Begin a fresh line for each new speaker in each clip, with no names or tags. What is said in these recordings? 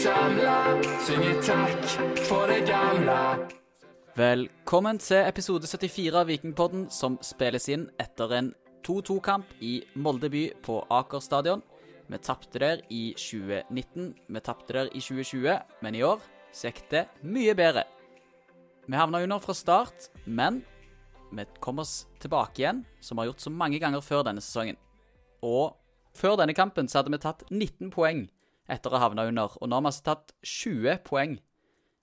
samla, synge takk for det gamle.
Velkommen til episode 74 av Vikingpodden, som spilles inn etter en 2-2-kamp i Molde by på Aker stadion. Vi tapte der i 2019, vi tapte der i 2020, men i år så gikk det mye bedre. Vi havna under fra start, men vi kom oss tilbake igjen, som vi har gjort så mange ganger før denne sesongen. Og før denne kampen så hadde vi tatt 19 poeng etter å ha havna under, og nå har vi altså tatt 20 poeng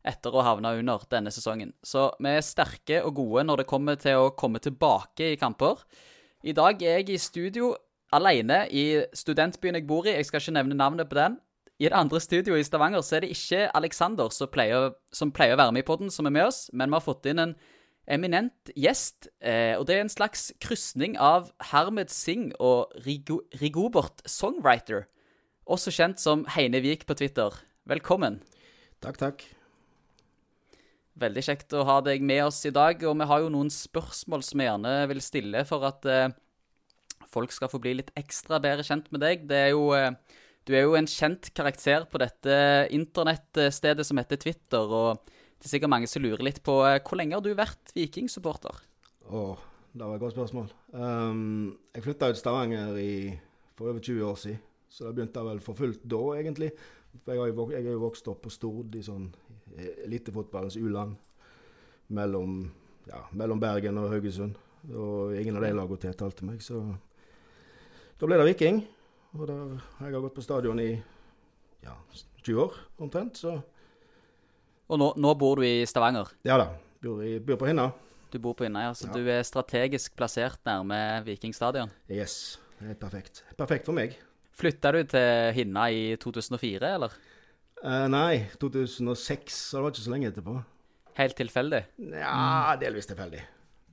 etter å havne under denne sesongen. Så vi er sterke og gode når det kommer til å komme tilbake i kamper. I dag er jeg i studio alene i studentbyen jeg bor i. Jeg skal ikke nevne navnet på den. I det andre studioet i Stavanger så er det ikke Alexander som som pleier å være med i podden, som er med oss, men vi har fått inn en eminent gjest. Eh, og det er en slags krysning av Hermed Singh og Rigo, Rigobert Songwriter. Også kjent som Heine Vik på Twitter. Velkommen.
Takk, takk.
Veldig kjekt å ha deg med oss i dag. Og vi har jo noen spørsmål som vi gjerne vil stille for at eh, folk skal få bli litt ekstra bedre kjent med deg. Det er jo, eh, du er jo en kjent karakter på dette internettstedet som heter Twitter. Og det er sikkert mange som lurer litt på eh, hvor lenge har du vært Viking-supporter?
Åh, det var et godt spørsmål. Um, jeg flytta ut Stavanger i, for over 20 år siden, så det begynte vel for fullt da, egentlig. For jeg, har jeg er jo vokst opp på Stord i sånn elitefotballens u-land. Mellom, ja, mellom Bergen og Haugesund. Og ingen av de lagene tiltalte meg, så da ble det Viking. Og da, jeg har gått på stadion i ja, 20 år omtrent, så
Og nå, nå bor du i Stavanger.
ja da. Bor, i, bor på Hinna.
Du bor på Innøya, så
Ja.
du er strategisk plassert nærme Viking stadion.
Yes. Det er perfekt. Perfekt for meg.
Flytta du til Hinna i 2004, eller?
Uh, nei, 2006, så det var ikke så lenge etterpå.
Helt tilfeldig?
Ja, delvis tilfeldig.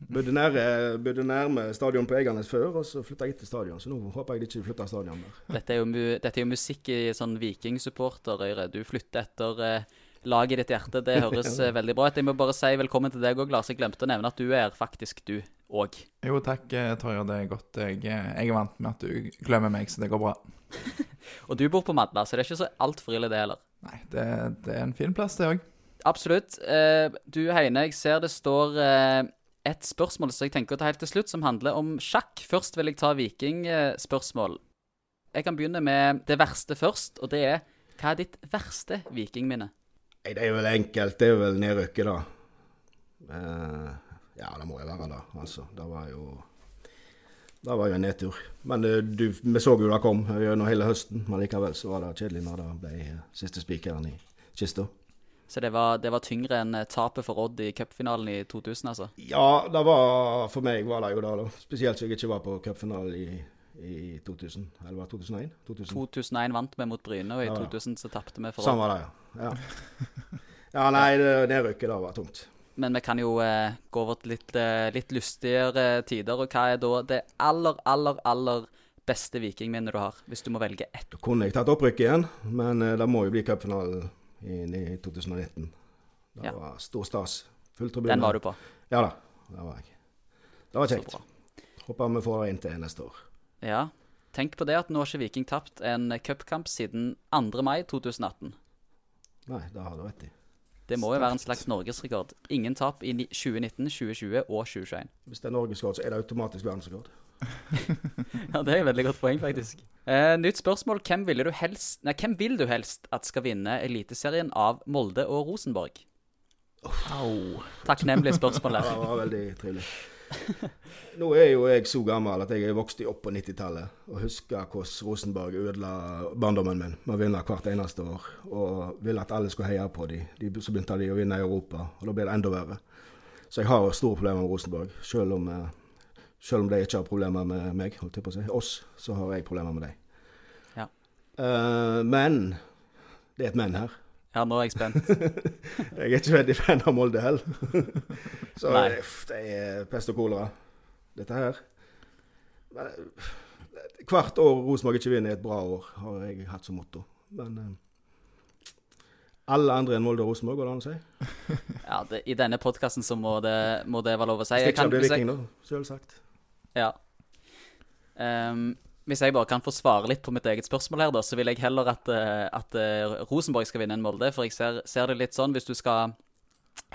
Bodde, nære, bodde nærme stadion på Egernes før, og så flytta jeg til stadion. Så nå håper jeg de ikke flytter stadion der.
Dette er jo, dette er jo musikk i sånn vikingsupporterøyre. Du flytter etter eh, laget i ditt hjerte. Det høres eh, veldig bra ut. Jeg må bare si velkommen til deg òg, Lars. Jeg glemte å nevne at du er faktisk du òg.
Jo, takk, eh, Det er godt. Jeg, eh, jeg er vant med at du glemmer meg, så det går bra.
Og du bor på Madla, så det er ikke så altfor ille, det heller.
Nei, det, det er en fin plass, det òg.
Absolutt. Eh, du Heine, jeg ser det står eh, et spørsmål som jeg tenker å ta helt til slutt, som handler om sjakk. Først vil jeg ta vikingspørsmål. Jeg kan begynne med det verste først, og det er hva er ditt verste vikingminne?
Nei, det er vel enkelt. Det er vel nedrykket, da. Ja, det må jo være det. Altså, det var jo Det var jo en nedtur. Men eh, du, vi så jo det kom gjennom hele høsten. Men likevel så var det kjedelig når det ble eh, siste spikeren i kista.
Så det var, det var tyngre enn eh, tapet for Odd i cupfinalen i 2000, altså?
Ja, det var for meg var det jo det, da. Spesielt siden jeg ikke var på cupfinalen i, i 2000. Eller var det 2001? 2000.
2001 vant vi mot Bryne, og i
Ja.
2000 så tapte vi for
Sånn
Odd.
var det, ja. Ja, ja nei, det nedrykket da var tungt.
Men vi kan jo eh, gå over til litt, eh, litt lystigere tider. Og hva er da det aller, aller, aller beste vikingminnet du har? Hvis du må velge ett.
Da kunne jeg tatt opprykk igjen, men eh, det må jo bli cupfinalen i, i 2019. Det
Ja.
var stor stas. Full tribune.
Den var du på.
Ja da, det var jeg. Det var kjekt. Håper vi får det inn til neste år.
Ja. Tenk på det at nå har ikke Viking tapt en cupkamp siden 2. mai 2018.
Nei, det har du rett i.
Det må jo være en slags norgesrekord. Ingen tap i 2019, 2020 og 2021.
Hvis det er norgesrekord, så er det automatisk verdensrekord.
Ja, Det er et veldig godt poeng, faktisk. Eh, nytt spørsmål. Hvem, ville du helst, nei, hvem vil du helst at skal vinne Eliteserien av Molde og Rosenborg? Oh. Takknemlig spørsmål
Ja,
der.
det var veldig trivelig. Nå er jo jeg så gammel at jeg er vokst opp på 90-tallet og husker hvordan Rosenborg ødela barndommen min med å vinne hvert eneste år. Og ville at alle skulle heie på dem. De, så begynte de å vinne i Europa, og da ble det enda verre. Så jeg har store problemer med Rosenborg. Selv om, eh, selv om de ikke har problemer med meg, holdt jeg på å si. Oss, så har jeg problemer med dem.
Ja.
Uh, men det er et men her.
Ja, nå er jeg spent.
Jeg er ikke veldig fan av Molde heller. Så
uff,
det, er pest og kolera, dette her. Men, eh, hvert år Rosenborg ikke vinner, er et bra år, har jeg hatt som motto. Men eh, alle andre enn Molde og Rosenborg, går det an å si?
Ja, det, I denne podkasten så må det, må det være lov å si. Kan-
blir viking, da, selvsagt.
Ja. Ehm, Hvis jeg bare kan få svare litt på mitt eget spørsmål her, da, så vil jeg heller at, eh, at eh, Rosenborg skal vinne enn Molde. For jeg ser, ser det litt sånn, hvis du skal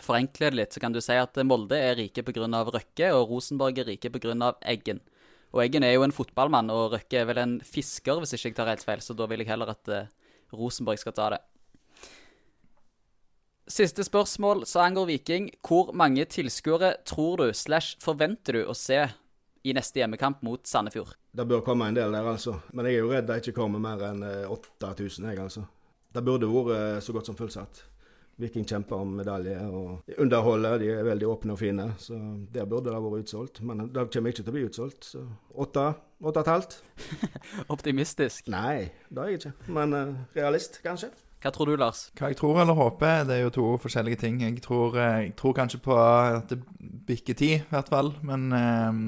forenkle det litt, så kan du si at Molde er rike pga. Røkke, og Rosenborg er rike pga. Eggen. Og Eggen er jo en fotballmann, og Røkke er vel en fisker, hvis ikke jeg tar helt feil. Så da vil jeg heller at eh, Rosenborg skal ta det. Siste spørsmål som angår Viking. Hvor mange tilskuere tror du slash forventer du å se i neste hjemmekamp mot Sandefjord?
Det bør komme en del der, altså. Men jeg er jo redd det ikke kommer mer enn eh, 8000, jeg, altså. Det burde vært eh, så godt som fullsatt. Viking kjemper om medalje og underholder. De er veldig åpne og fine. Så der burde det vært utsolgt. Men det kommer ikke til å bli utsolgt. Så åtte, åtte og et halvt?
Optimistisk.
Nei, det er jeg ikke. Men uh, realist, kanskje.
Hva tror du, Lars?
Hva jeg tror eller håper, det er jo to forskjellige ting. Jeg tror, eh, jeg tror kanskje på at det bikker ti, i hvert fall. Men eh,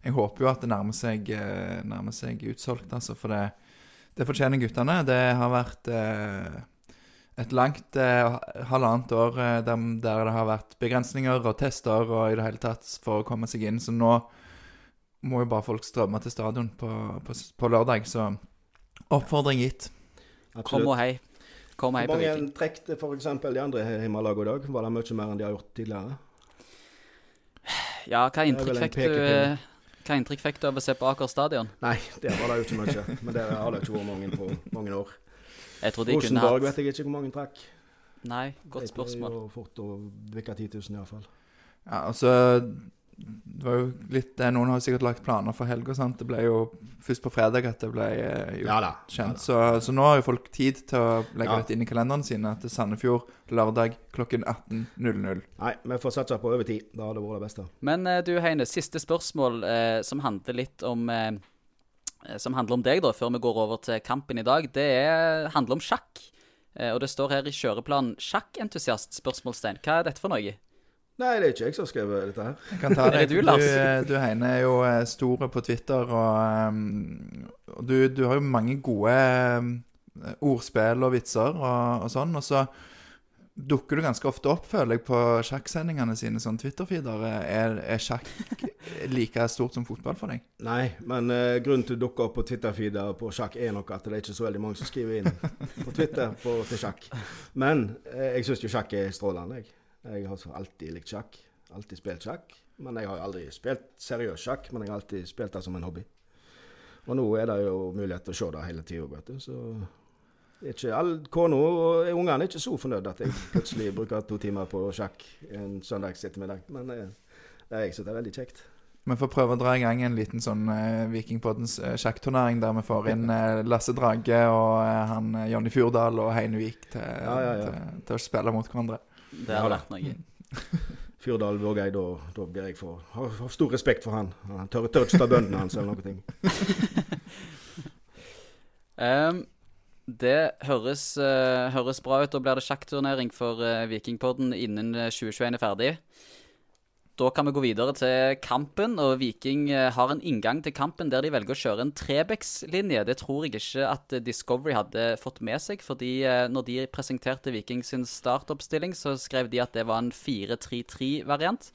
jeg håper jo at det nærmer seg, eh, nærmer seg utsolgt, altså. For det, det fortjener guttene. Det har vært eh, et langt eh, halvannet år eh, der, der det har vært begrensninger og tester og i det hele tatt for å komme seg inn. Så nå må jo bare folk strømme til stadion på, på, på lørdag. Så oppfordring gitt.
Kom og hei. Kom og hei
Hvor mange trekk f.eks. de andre hjemmelagene i dag? Var det mye mer enn de har gjort tidligere?
Ja, hva inntrykk fikk du. Hva inntrykk fikk du av å se på Aker stadion?
Nei, der var det jo ikke mye. Men der har det ikke vært mange på mange år.
Jeg tror de kunne
Rosenborg
hatt
vet jeg ikke hvor mange trakk.
Nei, godt spørsmål.
Det er jo fort å bikke 10 000 iallfall.
Ja, altså Det var jo litt det Noen har sikkert lagt planer for helga. Det ble jo først på fredag at det ble eh, gjort
Ja da.
kjent. Så, så nå har jo folk tid til å legge
Ja.
dette inn i kalenderen sine til Sandefjord lørdag klokken 18.00.
Nei, vi får satse på over tid. Det hadde vært det beste.
Men eh, du Heine, siste spørsmål eh, som handler litt om eh, eh, Som handler om deg, da, før vi går over til kampen i dag. Det er, handler om sjakk. Eh, og det står her i kjøreplanen 'sjakkentusiast?' spørsmålstegn. Hva er dette for noe?
Nei, det er ikke jeg som har skrevet dette her.
Jeg kan ta det.
det du, Lars?
Du, du Heine er jo eh, store på Twitter, og, um, og du, du har jo mange gode ordspill og vitser og, og sånn. Og så dukker du ganske ofte opp, føler jeg, på sjakksendingene sine, sånn Twitter-feeder. Er, er sjakk like stort som fotball for deg?
Nei, men uh, grunnen til å dukke opp på Twitter-feeder på sjakk er nok at det er ikke så veldig mange som skriver inn på Twitter på, til sjakk. Men uh, jeg syns jo sjakk er strålende, jeg. Jeg har så alltid likt sjakk. Alltid spilt sjakk. Men jeg har aldri spilt seriøs sjakk, men jeg har alltid spilt det som en hobby. Og nå er det jo mulighet til å se det hele tida, vet du. Så ikke all Kona og ungene er ikke så fornøyd at jeg plutselig bruker to timer på sjakk en søndags ettermiddag. Men jeg, er jeg syns det er veldig kjekt.
Vi får prøve å dra i gang en liten sånn uh, Vikingpoddens uh, sjakkturnering der vi får inn eh, Lasse Drage og eh, han eh, Jonny Fjordal og Heine Vik til,
Ja, ja, ja.
til, til å spille mot hverandre.
Det har vært noe.
Fyrdal Vågøy, da, da blir jeg for har, har stor respekt for han. Han tør, ikke ta bøndene hans eller ting.
Ehm, det høres, uh, høres bra ut. Da blir det sjakkturnering for uh, Vikingpodden innen eh, 2021 er ferdig. Da kan vi gå videre til kampen, og Viking eh, har en inngang til kampen der de velger å kjøre en Trebex-linje. Det tror jeg ikke at eh, Discovery hadde fått med seg, fordi eh, når de presenterte Viking sin startoppstilling, så skrev de at det var en 4-3-3-variant.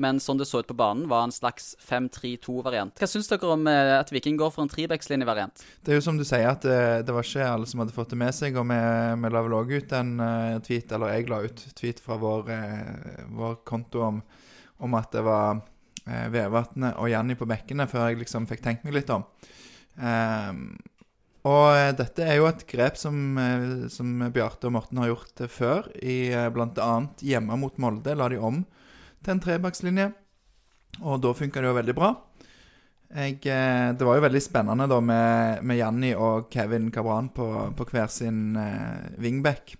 Men sånn det så ut på banen, var en slags 5-3-2-variant. Hva syns dere om at Viking går for en Trebex-linje-variant?
Det er jo som du sier, at det, det var ikke alle som hadde fått det med seg. Og vi, vi la vel òg ut en tweet, eller jeg la ut tweet fra vår, vår konto om, om at det var eh, Vevatnet og Janni på bekkene, før jeg liksom fikk tenkt meg litt om. Eh, og eh, dette er jo et grep som, eh, som Bjarte og Morten har gjort eh, før. I uh, bl.a. hjemme mot Molde la de om til en trebakslinje. Og da funka det jo veldig bra. Jeg, eh, det var jo veldig spennende da med, med Janni og Kevin Cabran på, på hver sin eh, wingback.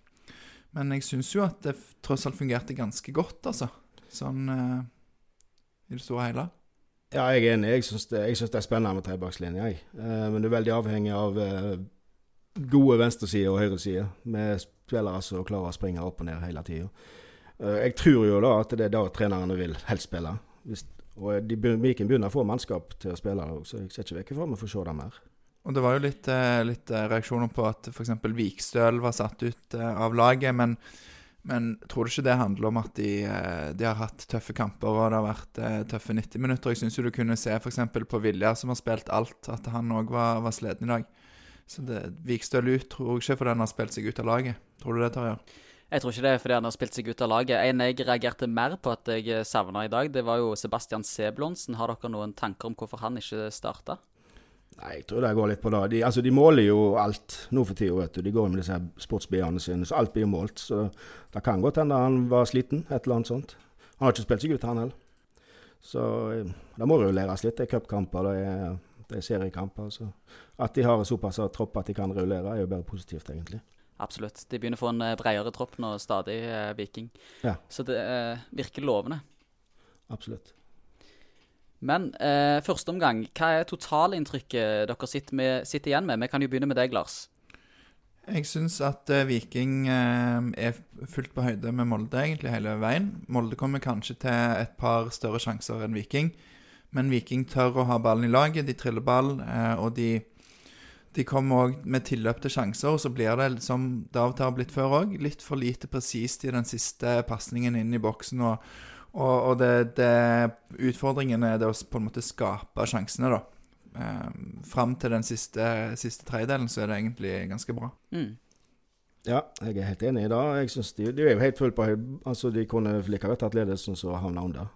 Men jeg syns jo at det tross alt fungerte ganske godt, altså. Sånn eh, i det store og hele.
Ja, jeg er enig. Jeg syns det, det er spennende med trebakslinje, jeg. Eh, men du er veldig avhengig av eh, gode venstresider og høyresider med spillere som klarer å springe opp og ned hele tida. jeg tror jo da at det er da trenerne vil helst spille. Og de, Viken begynner å få mannskap til å spille, da, så jeg ser ikke vekk fra vi får se det mer.
Og det var jo litt, litt reaksjoner på at f.eks. Vikstøl var satt ut av laget, men, Men tror du ikke det handler om at de, eh, de har hatt tøffe kamper og det har vært eh, tøffe 90 minutter? Jeg syns du kunne se f.eks. på Vilja, som har spilt alt, at han òg var, var sliten i dag. Så det, Vikstøl ut tror jeg ikke fordi han har spilt seg ut av laget. Tror du det, Tarjei?
Jeg tror ikke det er fordi han har spilt seg ut av laget. En jeg reagerte mer på at jeg savna i dag, det var jo Sebastian Seblonsen. Har dere noen tanker om hvorfor han ikke starta?
Nei, jeg tror det går litt på det. De, altså, de måler jo alt nå for tida, vet du. De går med disse sportsbiene sine, så alt blir målt. Så det kan godt hende han var sliten, et eller annet sånt. Han har ikke spilt seg ut, han heller. Så eh, det må rulleres litt. Det er cupkamper, det er, det er seriekamper. Så at de har såpass tropp at de kan rullere, er jo bare positivt, egentlig.
Absolutt. De begynner å få en eh, bredere tropp nå, stadig, eh, Viking.
Ja.
Så det eh, virker lovende.
Absolutt.
Men eh, første omgang, hva er totalinntrykket dere sitter, med, sitter igjen med? Vi kan jo begynne med deg, Lars.
Jeg syns at eh, Viking eh, er fullt på høyde med Molde egentlig hele veien. Molde kommer kanskje til et par større sjanser enn Viking, men Viking tør å ha ballen i laget. De triller ball, eh, og de, de kommer òg med tilløp til sjanser. Og så blir det, som det av og til har blitt før òg, litt for lite presist i den siste pasningen inn i boksen. og og, og det, det, utfordringen er det å på en måte skape sjansene, da. Um, Fram til den siste, siste tredjedelen så er det egentlig ganske bra.
Mm.
Ja, jeg er helt enig i det. Jeg synes de, de er jo helt full på høy. Altså, de kunne like godt tatt ledelsen som havna under.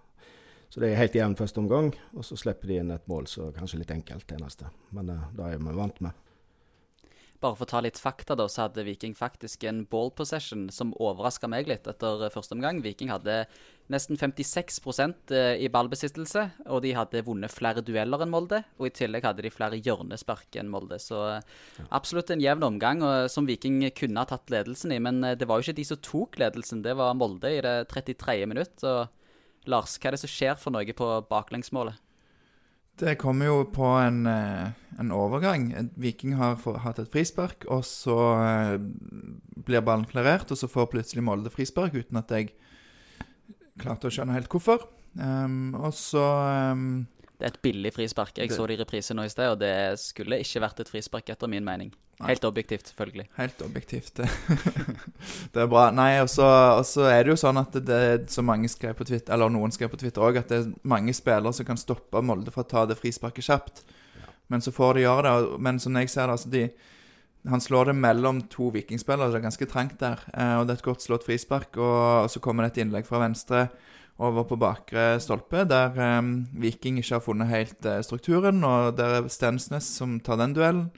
Så det er helt jevn første omgang, og så slipper de inn et mål som kanskje litt enkelt, det eneste. Men uh, det er vi vant med.
Bare for å ta litt fakta, da, så hadde Viking faktisk en ball possession som overraska meg litt etter første omgang. Viking hadde nesten 56 eh, i ballbesittelse, og de hadde vunnet flere dueller enn Molde. Og i tillegg hadde de flere hjørnespark enn Molde. Så eh, absolutt en jevn omgang og, som Viking kunne ha tatt ledelsen i. Men eh, det var jo ikke de som tok ledelsen, det var Molde i det 33. minutt. Og Lars, hva er det som skjer for noe på baklengsmålet?
Det kommer jo på en, en overgang. Viking har hatt et frispark, og så blir ballen klarert, og så får plutselig Molde frispark uten at jeg klarte å skjønne helt hvorfor. Um, og så um,
Det er et billig frispark. Jeg det, så det i reprise nå i sted, og det skulle ikke vært et frispark, etter min mening. Helt objektivt, selvfølgelig.
Helt objektivt. det er bra. Nei, og så er det jo sånn at det er så mange skrev på Twitter, eller noen skrev på Twitter òg, at det er mange spillere som kan stoppe Molde fra å ta det frisparket kjapt. Men så får de gjøre det. Men som jeg ser det, altså de han slår det mellom to vikingspillere, det er ganske trangt der. Eh, og Det er et godt slått frispark. Og så kommer det et innlegg fra venstre over på bakre stolpe, der eh, Viking ikke har funnet helt eh, strukturen. Og det er Stensnes som tar den duellen.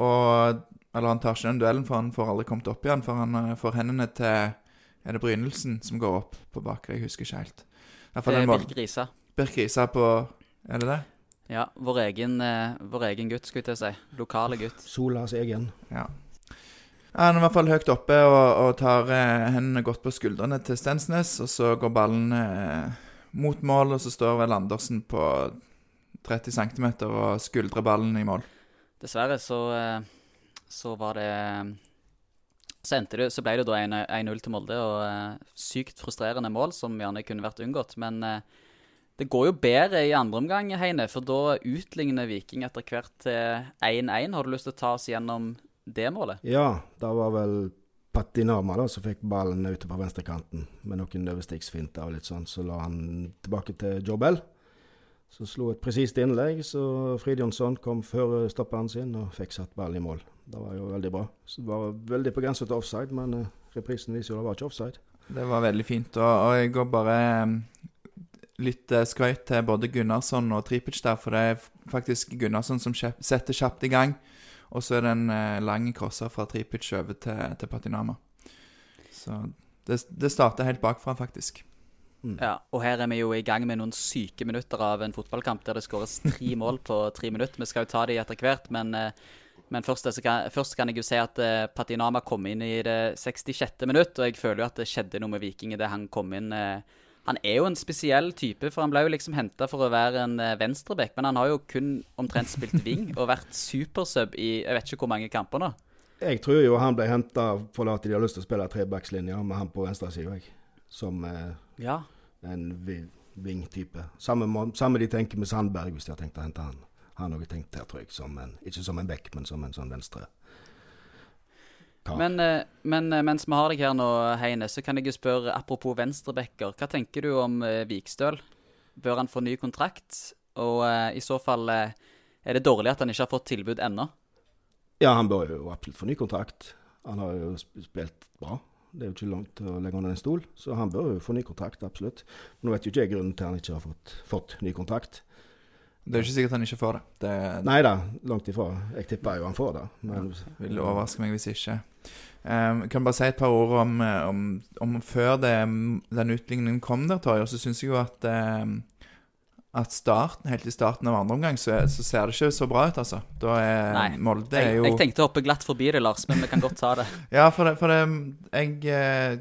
Og Eller han tar ikke den duellen, for han får aldri kommet opp igjen. For han uh, får hendene til Er det Brynelsen som går opp på bakre? Jeg husker ikke helt.
Det er Birk Risa.
Birk Risa på Er det det?
Ja, vår egen, eh, vår egen gutt, skulle jeg si. Lokale gutt.
Solas egen.
Ja. Han er i hvert fall høyt oppe og, og tar eh, hendene godt på skuldrene til Stensnes. Og så går ballen eh, mot mål, og så står vel Andersen på 30 cm og skuldrer ballen i mål.
Dessverre så, eh, så var det så, det, så ble det da 1-0 til Molde, og uh, sykt frustrerende mål som gjerne kunne vært unngått. Men det går jo bedre i andre omgang, Heine, for da utligner Viking etter hvert til 1-1. Har du lyst til å ta oss gjennom det målet?
Ja, det var vel Patinama da, som fikk ballen ute på venstrekanten med noen overstikksfinter og litt sånn. Så la han tilbake til Jobel. Så slo et presist innlegg, så Fridjonsson kom før stopperen sin og fikk satt ballen i mål. Det var jo veldig bra. Så det var veldig på grensa til offside, men uh, reprisen viser jo det var ikke offside.
Det var veldig fint. Og, og jeg går bare litt eh, skryt til både Gunnarsson og Tripic der, for det er faktisk Gunnarsson som setter kjapt i gang. Og så er det en eh, lang crosser fra Tripic over til, til Patinama. Så det, det starter helt bakfra, faktisk.
Mm. Ja, og her er vi jo i gang med noen syke minutter av en fotballkamp der det skåres tre mål på tre minutter. Vi skal jo ta de etter hvert, men, eh, men først, kan, først, kan, jeg jo si at Patinama kom inn i det 66. minutt, og jeg føler jo at det skjedde noe med Viking idet han kom inn. Eh, han er jo en spesiell type, for han ble jo liksom henta for å være en uh, venstreback, men han har jo kun omtrent spilt wing og vært supersub i jeg vet ikke hvor mange kamper nå.
Jeg tror jo han ble henta for at de har lyst til å spille trebackslinja med han på venstresida, som eh,
ja.
en wing-type. Samme, samme, de tenker med Sandberg, hvis de har tenkt å hente han. Han har også tenkt der, tror jeg, som en, ikke som en back, men som en sånn venstre.
Men, eh, men eh, mens vi har deg her nå, Heine, så kan jeg jo spørre, apropos venstrebacker, hva tenker du om eh, Vikstøl? Bør han få ny kontrakt? Og uh, i så fall, uh, er det dårlig at han ikke har fått tilbud ennå?
Ja, han bør jo absolutt få ny kontrakt. Han har jo spilt bra. Det er jo ikke langt å legge under en stol, så han bør jo få ny kontrakt, absolutt. Nå vet jo ikke jeg grunnen til at han ikke har fått, fått ny kontrakt.
Det er jo ikke sikkert han ikke får det. Det
Nei da, langt ifra. Jeg tipper jo han får det. Men
vil overraske meg hvis ikke. Um, kan bare si et par ord om, eh, om, om før det, den utligningen kom der, Torje. så syns jeg jo at um, at starten, helt i starten av andre omgang, så, så ser det ikke så bra ut, altså. Da er
Nei.
Molde er jo
jeg tenkte å hoppe glatt forbi det, Lars, men vi kan godt ta det.
Ja, for det, for det Jeg eh,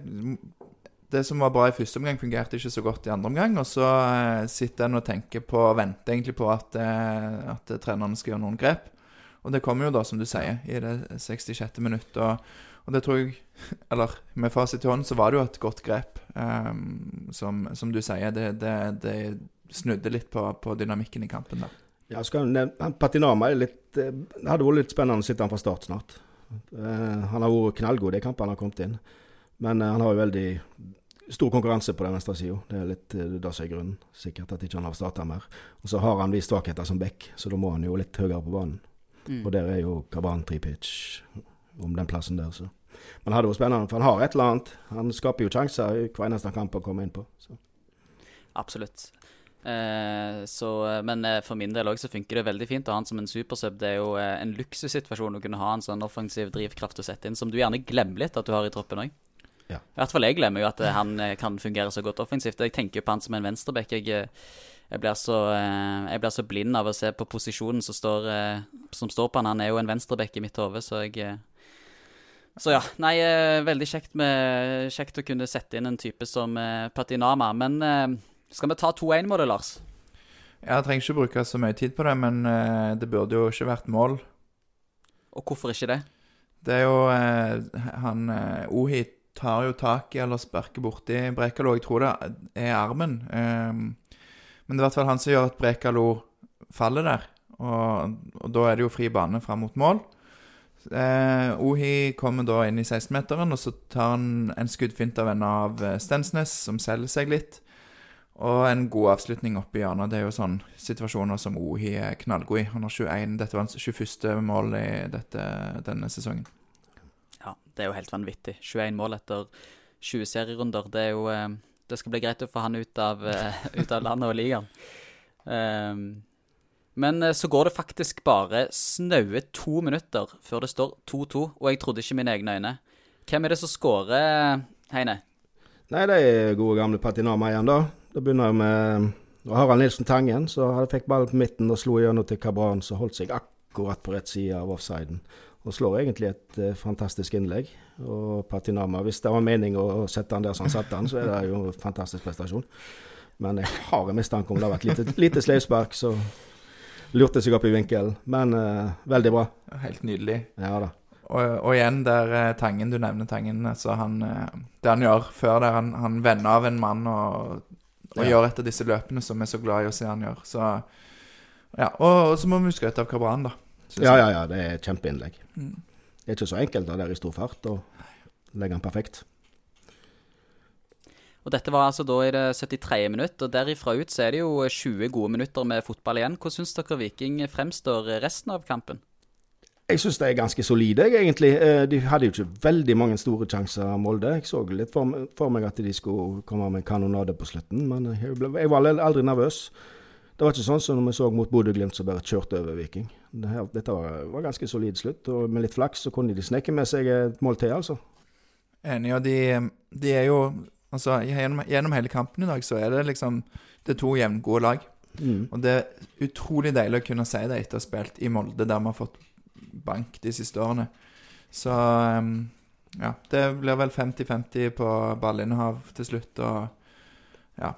Det som var bra i første omgang, fungerte ikke så godt i andre omgang. Og så eh, sitter en og tenker på og venter egentlig på at, eh, at trenerne skal gjøre noen grep. Og det kommer jo da, som du sier, i det 66. minutt. Og, og det tror jeg Eller med fasit i hånden så var det jo et godt grep. Um, som, som du sier, det, det, det snudde litt på, på dynamikken i kampen der.
Ja, skal nevne, Patinama er litt eh, Det hadde vært litt spennende å sitte han fra start snart. Uh, han har vært knallgod i kampene han har kommet inn. Men eh, han har jo veldig stor konkurranse på den venstre sida. Det er litt eh, det som er grunnen. Sikkert at ikke han har starta mer. Og så har han vist svakheter som back, så da må han jo litt høyere på banen.
Mm.
Og der er jo Kaban tre-pitch om den plassen der, så. Men det hadde vært spennende, for han har et eller annet. Han skaper jo sjanser i hver eneste kamp å komme inn på. Så.
Absolutt. Eh, så, men eh, for min del òg så funker det veldig fint å ha han som en supersub. Det er jo eh, en luksussituasjon å kunne ha en sånn offensiv drivkraft å sette inn, som du gjerne glemmer litt at du har i troppen òg.
Ja.
I hvert fall jeg glemmer jo at eh, han eh, kan fungere så godt offensivt. Jeg tenker jo på han som en venstreback. Jeg, eh, jeg, blir så, jeg blir så blind av å se på posisjonen som står, som står på han. Han er jo en venstreback i mitt hode, så jeg Så ja. Nei, veldig kjekt, med, kjekt å kunne sette inn en type som Patinama. Men skal vi ta 2-1-målet, Lars?
Jeg trenger ikke bruke så mye tid på det, men det burde jo ikke vært mål.
Og hvorfor ikke det?
Det er jo Han eh, Ohi tar jo tak i eller sparker borti Brekalo. Jeg tror det er armen. Ehm, men det er i hvert fall han som gjør at Brekalo faller der. Og, og da er det jo fri bane fram mot mål. Eh, Ohi kommer da inn i 16-meteren, og så tar han en skuddfint av en av eh, Stensnes, som selger seg litt. Og en god avslutning oppe i hjørnet. Det er jo sånn situasjoner som Ohi er knallgod i. Han har 21. Dette var hans 21. mål i dette, denne sesongen.
Det er jo helt vanvittig. 21 mål etter 20 serierunder. Det er jo eh, Det skal bli greit å få han ut av, eh, ut av landet og ligaen. Um, men eh, så går det faktisk bare snaue to minutter før det står 2-2, og jeg trodde ikke mine egne øyne. Hvem er det som scorer, Heine?
Nei, det er gode gamle Patinama igjen, da. Da begynner jeg med og Harald Nilsen Tangen, så han fikk ballen på midten og slo gjennom til Kabran, som holdt seg akkurat på rett side av offsiden. Og slår egentlig et eh, fantastisk innlegg. Og Patinama, hvis det var mening å sette han der som han satte han, så er det jo en fantastisk prestasjon. Men jeg har en mistanke om det har vært lite, lite sleivspark, så lurte seg opp i vinkelen. Men uh, veldig bra.
Helt nydelig.
Ja da.
Og, og igjen der eh, Tangen, du nevner Tangen. Altså han, det han gjør før der, han, han vender av en mann og, og
Ja.
gjør et av disse løpene som vi er så glad i å se han gjør. Så ja, Og, og så må vi skryte av Kabran, da.
Ja, ja, ja. Det er et kjempeinnlegg.
Mm.
Det er ikke så enkelt det der i stor fart å legge den perfekt.
Og dette var altså da i det 73. minutt, og derifra ut så er det jo 20 gode minutter med fotball igjen. Hvordan syns dere Viking fremstår resten av kampen?
Jeg syns de er ganske solide, jeg, egentlig. Eh, De hadde jo ikke veldig mange store sjanser, Molde. Jeg så litt for, for meg at de skulle komme med en kanonade på slutten, men jeg, ble, jeg var aldri nervøs. Det var ikke sånn som når vi så mot Bodø-Glimt som bare kjørte over Viking. Dette var, var ganske solid slutt, og med litt flaks så kunne de snekke med seg et mål til, altså.
Enig, og de, de er jo Altså, gjennom, gjennom hele kampen i dag så er det liksom Det er to jevngode lag.
Mm.
Og det er utrolig deilig å kunne si det etter å ha spilt i Molde, der vi har fått bank de siste årene. Så um, ja. Det blir vel 50-50 på ballinnehav til slutt, og ja.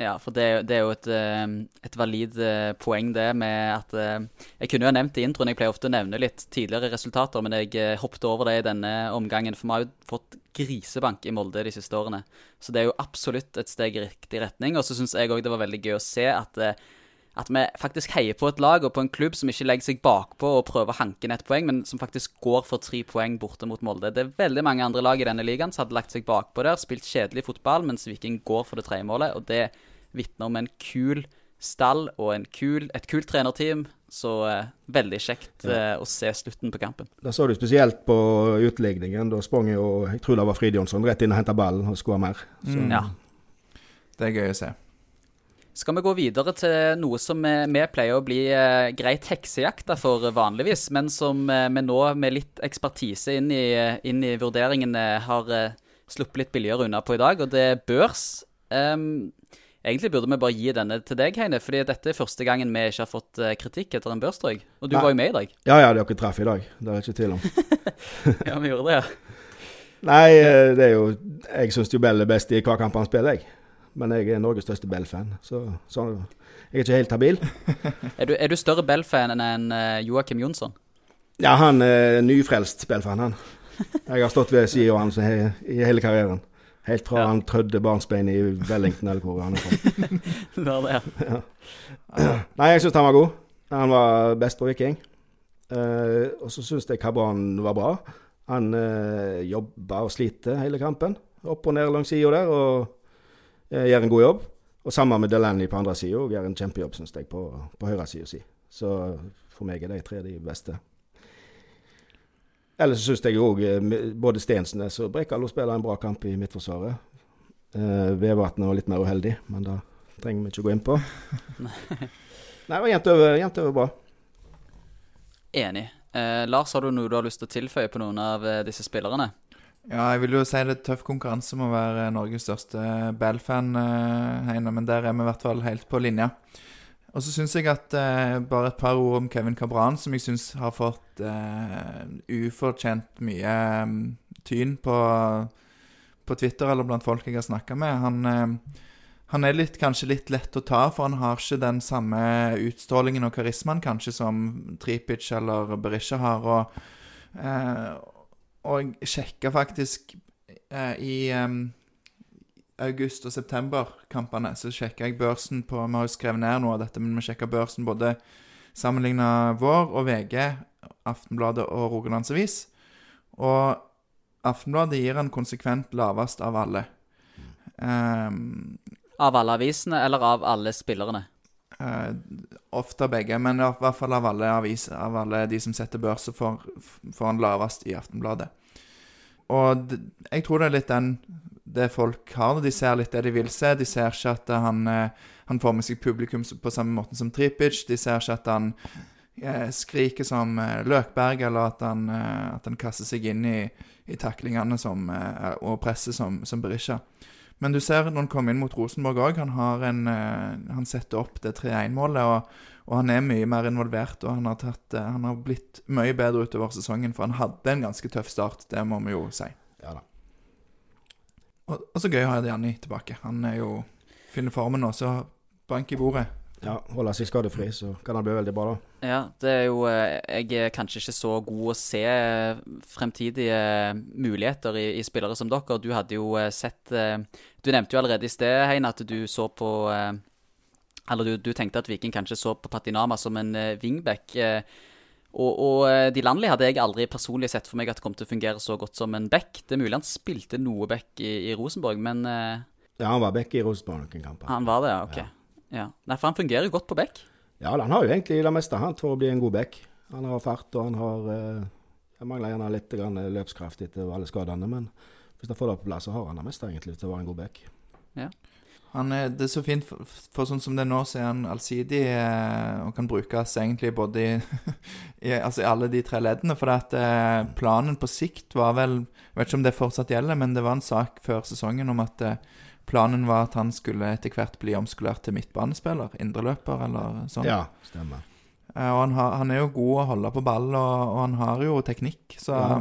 Ja, for det, er jo- det er jo et, eh, et valid eh, poeng det med at eh, Jeg kunne jo ha nevnt i introen, jeg pleier ofte å nevne litt tidligere resultater, men jeg eh, hoppet over det i denne omgangen, for vi har jo fått grisebank i Molde de siste årene. Så det er jo absolutt et steg i riktig retning. Og så syns jeg òg det var veldig gøy å se at, at vi faktisk heier på et lag og på en klubb som ikke legger seg bakpå og prøver å hanke inn ett poeng, men som faktisk går for tre poeng borte mot Molde. Det er veldig mange andre lag i denne ligaen som hadde lagt seg bakpå der, spilt kjedelig fotball, mens Viking går for det tredje målet. Og det vitner om en kul stall og en kul, et kult trenerteam. Så eh, veldig kjekt eh, å se slutten på kampen.
Da så du spesielt på utligningen. Da sprang jo, jeg tror det var Frid Jonsson, rett inn og henta ballen og skåra mer. Så,
Mm.
Ja.
Det er gøy å se.
Skal vi gå videre til noe som vi, pleier å bli eh, greit heksejakta for vanligvis, men som eh, vi nå med litt ekspertise inn i, inn i vurderingen eh, har eh, sluppet litt billigere unna på i dag, og det er børs. Ehm, egentlig burde vi bare gi denne til deg, Heine, fordi dette er første gangen vi ikke har fått eh, kritikk etter en børs. Og du
Nei.
var jo med i dag.
Ja ja, dere traff i dag. Det er ikke tvil om.
Ja, vi gjorde det, ja.
Nei, eh, det er jo Jeg syns jo Bell er best i hver kamp han spiller, jeg. Men jeg er Norges største Bell-fan, så, så jeg er ikke helt habil.
Er du, er du større Bell-fan enn uh, Joakim Jonsson?
Ja, han er nyfrelst Bell-fan, han. Jeg har stått ved sida av han i hele karrieren. Helt fra
Ja.
han trødde barnsbein i Wellington eller hvor han er fra.
Det var det, ja.
Nei, jeg syns han var god. Han var best på Viking. Uh, og så syns jeg Kabran var bra. Han uh, jobba og sliter hele kampen. Opp og ned langs sida der og uh, gjør en god jobb. Og sammen med Delaney på andre sida gjør en kjempejobb, syns jeg, på, på høyresida si. Så for meg er de tre de beste. Ellers syns jeg òg både Stensnes og Brekalo spiller en bra kamp i Midtforsvaret. Uh, Vevatnet var litt mer uheldig, men det trenger vi ikke å gå inn på. Nei, det var jevnt over, over bra.
Enig. Eh, Lars, har du noe du har lyst til å tilføye på noen av eh, disse spillerne?
Ja, jeg vil jo si det er tøff konkurranse med å være Norges største Bell-fan, eh, Heine, men der er vi i hvert fall helt på linja. Og så syns jeg at eh, bare et par ord om Kevin Cabran, som jeg syns har fått eh, ufortjent mye eh, tyn på, på Twitter eller blant folk jeg har snakka med. Han, eh, han er litt, kanskje litt lett å ta, for han har ikke den samme utstrålingen og karismaen kanskje som Tripic eller Berisha har. og Eh, og jeg sjekka faktisk eh, i em, august- og september-kampene, Så sjekka jeg børsen på Vi har jo skrevet ned noe av dette, men vi sjekka børsen både sammenligna vår og VG, Aftenbladet og Rogalands Avis. Og Aftenbladet gir en konsekvent lavest av alle. Um,
Av alle avisene, eller av alle spillerne?
Uh, ofte begge, men i hvert fall av alle aviser, av alle de som setter børser for får, får han lavest i Aftenbladet. Og jeg tror det er litt den det folk har. De ser litt det de vil se. De ser ikke at han, eh, han får med seg publikum på samme måte som Tripic. De ser ikke at han eh, skriker som eh, Løkberg, eller at han, at han kaster seg inn i, i taklingene som, og presset som, som Berisha. Men du ser når han kommer inn mot Rosenborg òg, han, han setter opp det 3-1-målet. Og, og han er mye mer involvert, og han har, tatt, han har blitt mye bedre utover sesongen. For han hadde en ganske tøff start, det må vi jo si.
Ja da.
Og, og så gøy å ha Janni tilbake. Han er jo finner formen nå, så bank i bordet.
Ja, Holder seg skadefri, så kan det bli veldig bra, da.
Ja, det er jo eh, Jeg er kanskje ikke så god å se eh, fremtidige muligheter i, i spillere som dere. Du hadde jo eh, sett Du nevnte jo allerede i sted, Hein, at du så på Eller du, du tenkte at Viking kanskje så på Patinama som en wingback. eh, Og, og eh, de landlige hadde jeg aldri personlig sett for meg at det kom til å fungere så godt som en back. Det er mulig han spilte noe back i, i Rosenborg, men uh,
Ja, Han var back i Rosenborg noen kamper.
han var det, ja. Ok. Ja. Nei, for han fungerer jo godt på back.
Ja, han har jo egentlig det meste han for å bli en god back. Han har fart, og han har uh, Jeg mangler gjerne litt løpskraft etter alle skadene, men hvis han får det på plass, så har han det meste egentlig til å være en god back.
Han er, det er så fint, for, for sånn som det er nå, så er han allsidig eh, og kan brukes egentlig både i, i, altså i alle de tre leddene. For at eh, planen på sikt var vel Jeg vet ikke om det fortsatt gjelder, men det var en sak før sesongen om at eh, planen var at han skulle etter hvert bli omskolert til midtbanespiller. Indreløper eller sånn.
Ja, stemmer.
Eh, og han, har, han er jo god å holde på ball, og, og han har jo teknikk. Så,
Ja.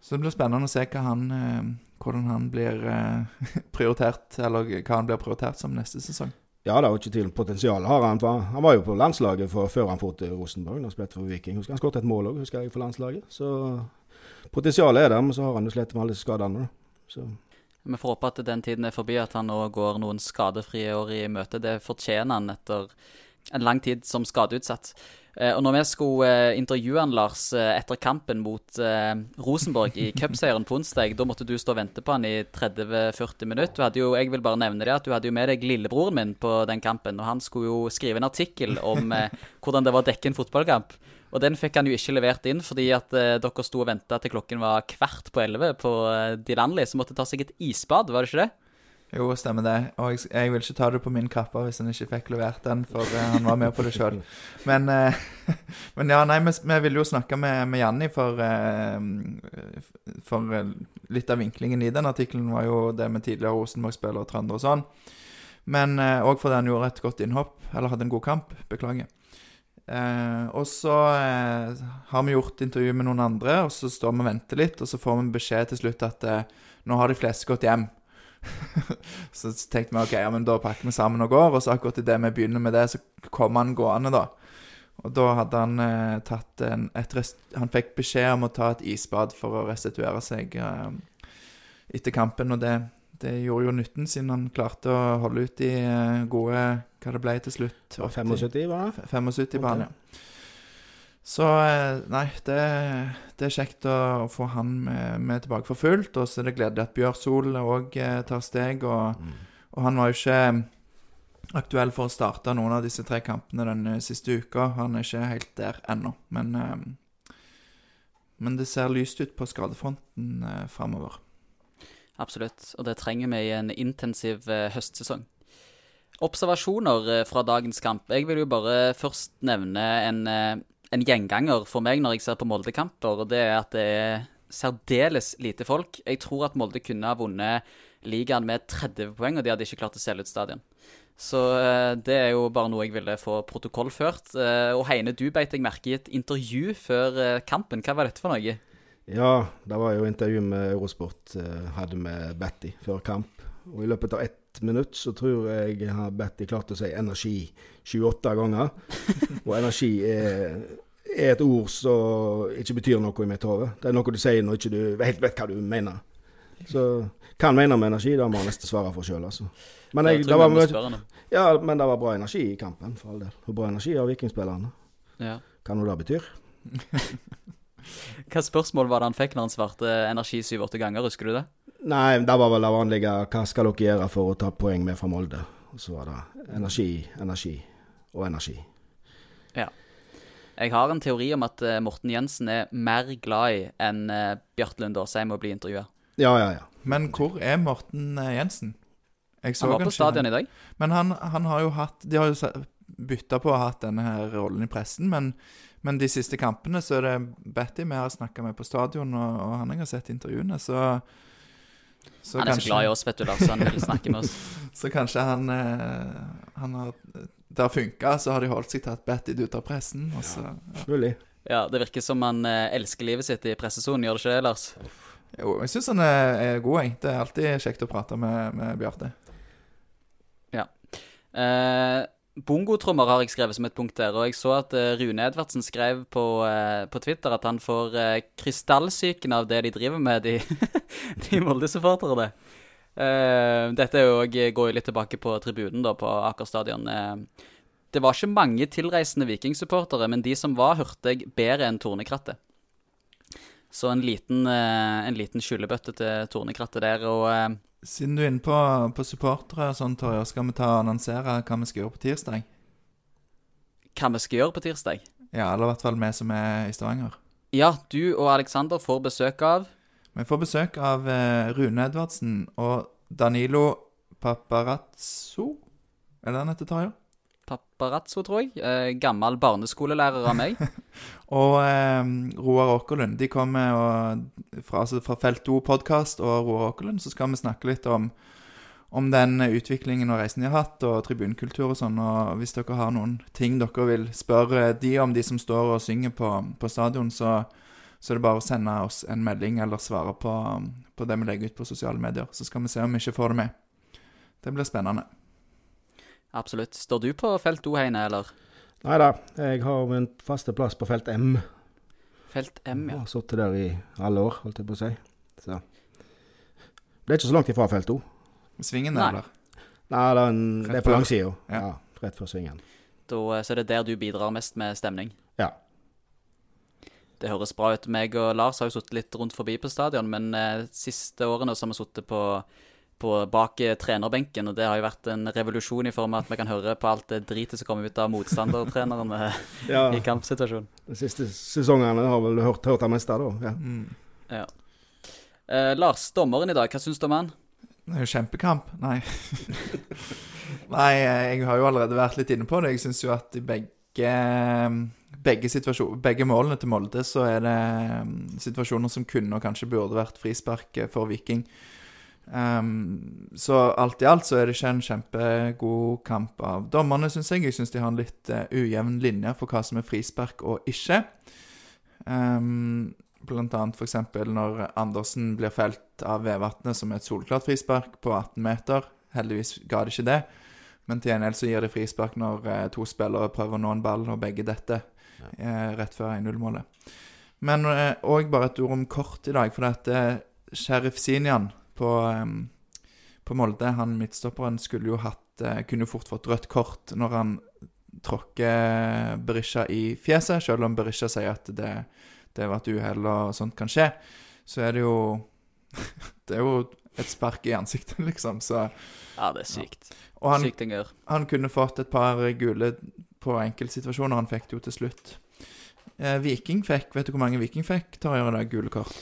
så det blir spennende å se hva han, eh, hvordan han blir eh, prioritert, eller hva han blir prioritert som neste sesong.
Ja, det er jo ikke tvil om potensial har han. For han var jo på landslaget for, før han dro til Rosenborg. Han spilte for Viking. Husker Han skåret et mål òg, husker jeg, for landslaget. Så potensialet er der, men så har han jo slitt med alle skadene. Så
Vi får håpe at den tiden er forbi, at han nå går noen skadefrie år i møte. Det fortjener han etter en lang tid som skadeutsatt. Eh, og når vi skulle eh, intervjue han, Lars, eh, etter kampen mot Rosenborg i cupseieren på onsdag, da måtte du stå og vente på han i 30-40 minutter. Du hadde jo, jeg vil bare nevne det, at du hadde jo med deg lillebroren min på den kampen, og han skulle jo skrive en artikkel om hvordan det var å dekke en fotballkamp. Og den fikk han jo ikke levert inn, fordi at dere sto og venta til klokken var kvart på elleve på eh, Dilanli, som måtte ta seg et isbad, var det ikke det?
Jo, stemmer det. Og jeg, jeg vil ikke ta det på min kappe hvis han ikke fikk levert den, for uh, han var med på det sjøl. Men, uh, men ja, nei, vi, vi ville jo snakke med, med Janni for, eh, for litt av vinklingen i den artikkelen var jo det med tidligere Rosenborg-spillere og Trønder og sånn. Men òg fordi han gjorde et godt innhopp, eller hadde en god kamp. Beklager. Eh, og så eh, har vi gjort intervju med noen andre, og så står vi og venter litt, og så får vi beskjed til slutt at eh, nå har de fleste gått hjem. så tenkte vi ok, ja, men da pakker vi sammen og går, og så akkurat idet vi begynner med det, så kom han gående, da. Og da hadde han eh, tatt en et rest, Han fikk beskjed om å ta et isbad for å restituere seg eh, etter kampen, og det, det gjorde jo nytten, siden han klarte å holde ut i eh, gode Hva det ble til slutt? 80
75, var det?
75 okay.
Ok.
ja. Så eh, nei, det, det er kjekt å få han med, med tilbake for fullt. Og så er det gledelig at Bjørsol òg eh, tar steg. Og,
Mm.
og han var jo ikke aktuell for å starte noen av disse tre kampene den eh, siste uka. Han er ikke helt der ennå. Men, eh, men det ser lyst ut på skadefronten eh, framover.
Absolutt, og det trenger vi i en intensiv eh, høstsesong. Observasjoner eh, fra dagens kamp. Jeg vil jo bare først nevne en, eh, en gjenganger for meg når jeg ser på Molde-kamper, og det er at det er særdeles lite folk. Jeg tror at Molde kunne ha vunnet ligaen med 30 poeng, og de hadde ikke klart å selge ut stadion. Så eh, det er jo bare noe jeg ville få protokollført. Eh, og Heine, du beit jeg merke i et intervju før eh, kampen. Hva var dette for noe?
Ja, det var jo intervju med Eurosport hadde med Betty før kamp. Og i løpet av ett minutt så tror jeg har Betty klart å si energi 28 ganger. Og energi er, er et ord som ikke betyr noe i mitt hode. Det er noe du sier når ikke du helt vet hva du mener. Så hva han mener med energi, det må han nesten svare for sjøl, altså. Men, jeg,
Jeg
det var, mye- ja, men det var bra energi i kampen, for all del. Og bra energi av vikingspillerne.
Ja.
Hva nå det betyr?
Hva spørsmål var det han fikk når han svarte energi syv-åtte ganger, husker du det?
Nei, det var vel det vanlige. Hva skal dere gjøre for å ta poeng med fra Molde? Og så var det energi, energi og energi. Ja.
Jeg har en teori om at eh, Morten Jensen er mer glad i enn uh, Bjarte Lund Aasheim å bli intervjua.
Ja, ja, ja.
Men hvor er Morten eh, Jensen? Jeg så
Han var på stadion i dag.
Men han, han har jo hatt De har jo bytta på å ha hatt denne her rollen i pressen, men, men de siste kampene så er det Betty vi har snakka med på stadion, og, og han jeg har sett intervjuene, så, så
Han er så glad i oss, vet du, Lars. Han vil snakke med oss.
Så kanskje han, eh, han har Det har funka, så har de holdt seg til at Betty er ute av pressen. Og så, ja.
Mulig.
Ja, Det virker som han eh, elsker livet sitt i pressesonen, gjør det ikke det, Lars?
Jo, jeg syns han er, er god, jeg. Det er alltid kjekt å prate med, med Bjarte.
Eh, Bongotrommer har jeg skrevet som et punkt der, og jeg så at eh, Rune Edvardsen skrev på, eh, på Twitter at han får eh, krystallsyken av det de driver med, de, de Molde-supporterne. Dette jo, går jo litt tilbake på tribunen da, på Aker stadion. Det var ikke mange tilreisende vikingsupportere, men de som var, hørte jeg bedre enn Tornekrattet. Så en liten, eh, en liten skyllebøtte til Tornekrattet der, og eh,
Siden du er inne på, på supportere og sånn, Torje, skal vi ta og annonsere hva vi skal gjøre på tirsdag?
hva vi skal gjøre på tirsdag?
Ja, eller i hvert fall vi som er i Stavanger.
Ja, du og Alexander får besøk av
Vi får besøk av eh, Rune Edvardsen og Danilo Paparazzo. Er det han heter, Tarjei?
Paparazzo, tror jeg. Eh, gammel barneskolelærer av meg.
Og eh, Roar Åkerlund. De kommer og, fra, altså fra Felt O podkast og Roar Åkerlund, så skal vi snakke litt om, om den utviklingen og reisen de har hatt, og tribunkultur og sånn. Og hvis dere har noen ting dere vil spørre de om, de som står og synger på, på stadion, så, så er det bare å sende oss en melding eller svare på, på det vi legger ut på sosiale medier. Så skal vi se om vi ikke får det med. Det blir spennende.
Absolutt. Står du på felt O, Heine, eller?
Nei da, jeg har min faste plass på felt M.
Felt M,
Jeg
ja.
har sittet der i alle år, holdt jeg på å si. Så. Det er ikke så langt ifra felt O.
Svingen,
der,
eller?
Nei, det er, det er på langsida.
Ja.
Ja. rett før svingen.
Da, så det er der du bidrar mest med stemning.
Ja.
Det høres bra ut. Meg og Lars har jo sittet litt rundt forbi på stadion, men eh, siste årene så har vi sittet på, på bak eh, trenerbenken, og det har jo vært en revolusjon i form av at vi kan høre på alt det dritet som kommer ut av motstandertreneren eh,
ja.
i kampsituasjonen.
De siste sesongene har vel hørt, hørt det meste, da. Ja.
Mm.
Eh, Lars, dommeren i dag, hva syns du om han?
Det er jo kjempekamp. Nei. Nei, jeg har jo allerede vært litt inne på det. Jeg syns jo at i begge, begge, begge målene til Molde så er det um, situasjoner som kunne og kanskje burde vært frispark eh, for Viking. Um, så alt i alt så er det ikke en kjempegod kamp av dommerne, syns jeg. Jeg syns de har en litt uh, ujevn linje for hva som er frispark og ikke. Um, blant annet f.eks. når Andersen blir felt av Vevatnet som et solklart frispark på 18 meter. Heldigvis ga det ikke det. Men til gjengjeld så gir det frispark når uh, to spillere prøver å nå en ball, og begge detter uh, rett før 1-0-målet. Men òg bare et ord om kort i dag. For dette Sheriff Sinian på, eh, på Molde, han midtstopperen, skulle jo hatt eh, Kunne jo fort fått rødt kort når han tråkker Berisha i fjeset, selv om Berisha sier at det, det var et uhell og sånt kan skje. Så er det jo Det er jo et spark i ansiktet, liksom. Så
Ja, det er sykt.
Og han,
Sykt en
han kunne fått et par gule på enkeltsituasjoner. Han fikk det jo til slutt. Eh, Viking fikk Vet du hvor mange Viking fikk å gjøre det gule kort?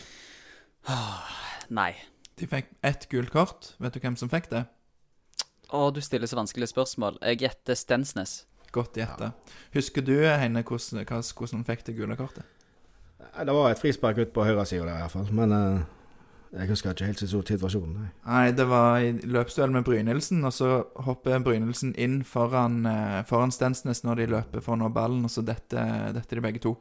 Nei.
De fikk ett gult kort. Vet du hvem som fikk det?
Å, du stiller så vanskelige spørsmål. Jeg gjetter Stensnes.
Godt gjetta. Husker du, Heine, hvordan, hvordan han fikk det gule kortet?
Det var et frispark ut på høyresida der, i hvert fall. Men uh, jeg husker ikke helt så stor situasjon. Nei.
Nei, det var i løpsduell med Brynildsen, og så hopper Brynildsen inn foran, uh, foran Stensnes når de løper for å nå ballen, og så detter dette de begge to.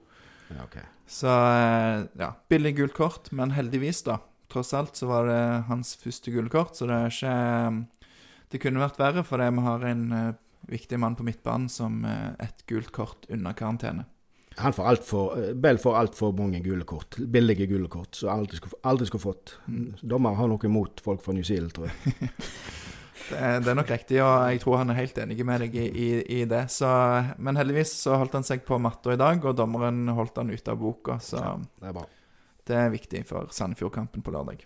Ja, okay.
Så uh, ja, billig gult kort, men heldigvis, da. Tross alt så var det hans første gullkort, så det er ikke eh, Det kunne vært verre, fordi vi har en eh, viktig mann på midtbanen som eh, et gult kort under karantene.
Han får alt for, Bell får altfor mange gule kort. Billige gule kort, som aldri skulle, aldri skulle fått. Dommer har noe imot folk fra New Zealand, tror jeg.
Det er, det er nok riktig, og jeg tror han er helt enig med deg i, i, i det. Så, men heldigvis så holdt han seg på matta i dag, og dommeren holdt han ute av boka. Så
Det er bra.
Det er viktig for Sandefjord-kampen på lørdag.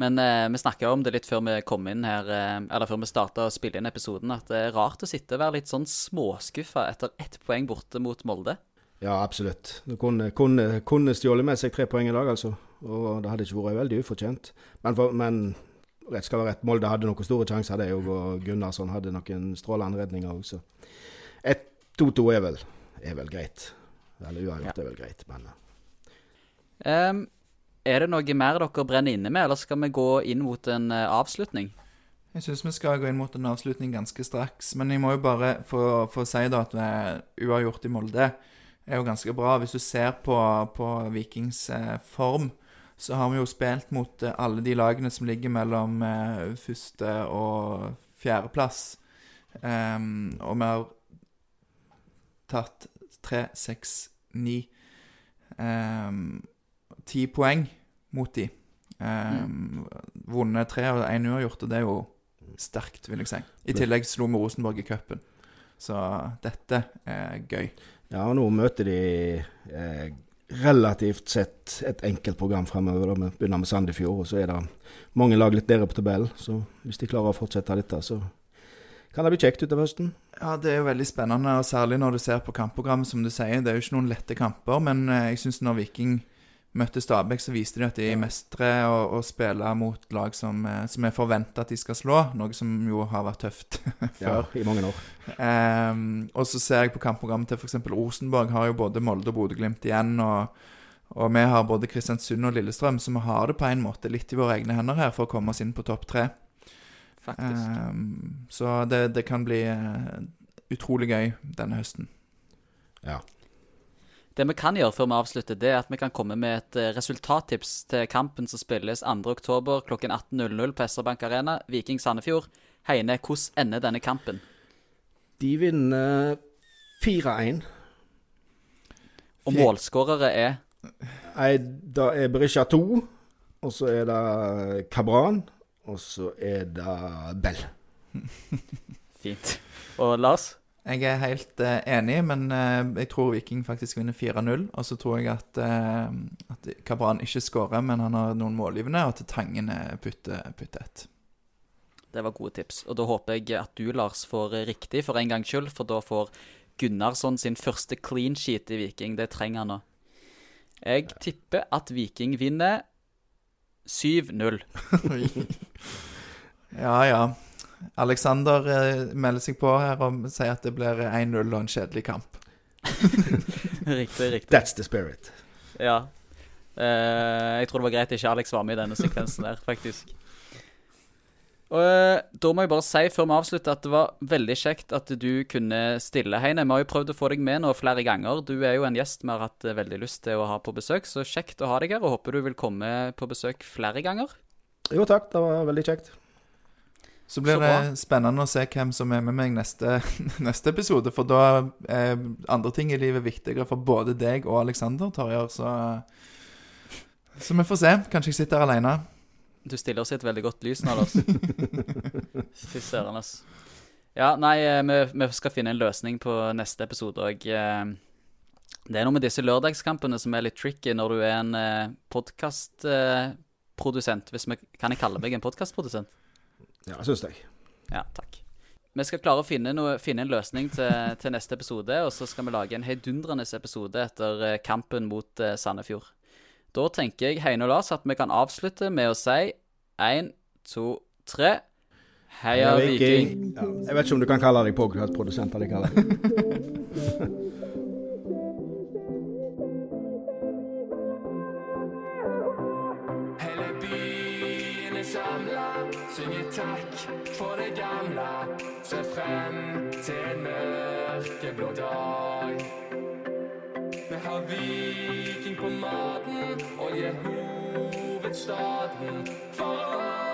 Men eh, vi snakka om det litt før vi kom inn her, eh, eller før vi starta å spille inn episoden, at det er rart å sitte og være litt sånn småskuffa etter ett poeng borte mot Molde.
Ja, absolutt. Du kunne, kunne, kunne stjålet med seg tre poeng i dag, altså. Og det hadde ikke vært veldig ufortjent. Men, for, men rett skal være rett. Molde hadde noen store sjanser, det òg. Og Gunnarsson hadde noen strålende redninger òg, så 1-2-2 er, er vel greit. Eller uavgjort er vel greit, men eh,
Em, er det noe mer dere brenner inne med, eller skal vi gå inn mot en uh, avslutning?
Jeg syns vi skal gå inn mot en avslutning ganske straks. Men jeg må jo bare få, få si da at vi uavgjort i Molde er jo ganske bra. Hvis du ser på, på Vikings eh, form, så har vi jo spilt mot eh, alle de lagene som ligger mellom eh, første og fjerdeplass. Um, og vi har tatt tre, seks, ni um, Ti poeng mot de. Um, Vunnet tre og én uavgjort, og det er jo sterkt, vil jeg si. I tillegg slo vi Rosenborg i cupen. Så dette er gøy.
Ja, og nå møter de eh, relativt sett et enkelt program fremover. da. Vi begynner med Sandefjord, og så er det mange lag litt bedre på tabellen. Så hvis de klarer å fortsette dette, så kan det bli kjekt utover høsten.
Ja, det er jo veldig spennende, og særlig når du ser på kampprogrammet, som du sier. Det er jo ikke noen lette kamper, men eh, jeg syns når Viking møtte Stabæk, så viste de at de mestrer å, å spille mot lag som, eh, som er forventa at de skal slå, noe som jo har vært tøft
Ja. I mange år.
Um, og så ser jeg på kampprogrammet til f.eks. Rosenborg, har jo både Molde og Bodø-Glimt igjen. Og, og vi har både Kristiansund og Lillestrøm, så vi har det på en måte litt i våre egne hender her for å komme oss inn på topp tre.
Faktisk.
Um, så det, det kan bli eh, utrolig gøy denne høsten.
Ja.
Det vi kan gjøre før vi avslutter, det er at vi kan komme med et eh, resultattips til kampen som spilles 2.10 kl 18.00 på SR-Bank Arena, Viking Sandefjord. Heine, hvordan ender denne kampen?
De vinner 4-1.
Og målskårere er
Nei, da er Berisha 2, og så er det Kabran, og så er det Bell.
Fint. Og Lars?
Jeg er helt uh, enig, men uh, jeg tror Viking faktisk vinner 4-0. Og så tror jeg at, uh, at Kabran ikke skårer, men han har noen målgivende, og at Tangen putter, putter ett.
Det var gode tips. Og da håper jeg at du, Lars, får riktig for en gangs skyld, for da får Gunnarsson sin første clean sheet i Viking. Det trenger han nå. Jeg tipper at Viking vinner 7-0.
Ja, ja. Alexander eh, melder seg på her og sier at det blir 1-0 og en kjedelig kamp.
riktig, riktig.
That's the spirit.
Ja. Uh, jeg tror det var greit ikke Alex var med i denne sekvensen der, faktisk. Og eh, Da må jeg bare si før vi avslutter at det var veldig kjekt at du kunne stille, Heine. Vi har jo prøvd å få deg med nå flere ganger. Du er jo en gjest vi har hatt veldig lyst til å ha på besøk, så kjekt å ha deg her. Og håper du vil komme på besøk flere ganger.
Jo takk, det var veldig kjekt.
Så blir
Så
det spennende å se hvem som er med meg neste, neste episode. For da er andre ting i livet viktigere for både deg og Alexander, Torjer. Så, så vi får se. Kanskje jeg sitter her alene.
Du stiller oss i et veldig godt lys nå, Lars. Fy søren, ass. Ja, nei, eh, vi, vi skal finne en løsning på neste episode òg. Det er noe med disse lørdagskampene som er litt tricky når du er en eh, podkastprodusent. Hvis vi, kan jeg kalle meg en podkastprodusent?
Ja, syns jeg.
Ja, takk. Vi skal klare å finne, noe, finne en løsning til, til neste episode, og så skal vi lage en heidundrende episode etter eh, kampen mot eh, Sandefjord. Da tenker jeg, Heine og Lars, at vi kan avslutte med å si én, to, tre Heia Viking!
Ja, jeg vet ikke om du kan kalle deg podkastprodusent allikevel.
samla, synge takk for det gamle. Se frem til en mørkeblå dag. Vi har Viking på maten, og er hovedstaden for oss.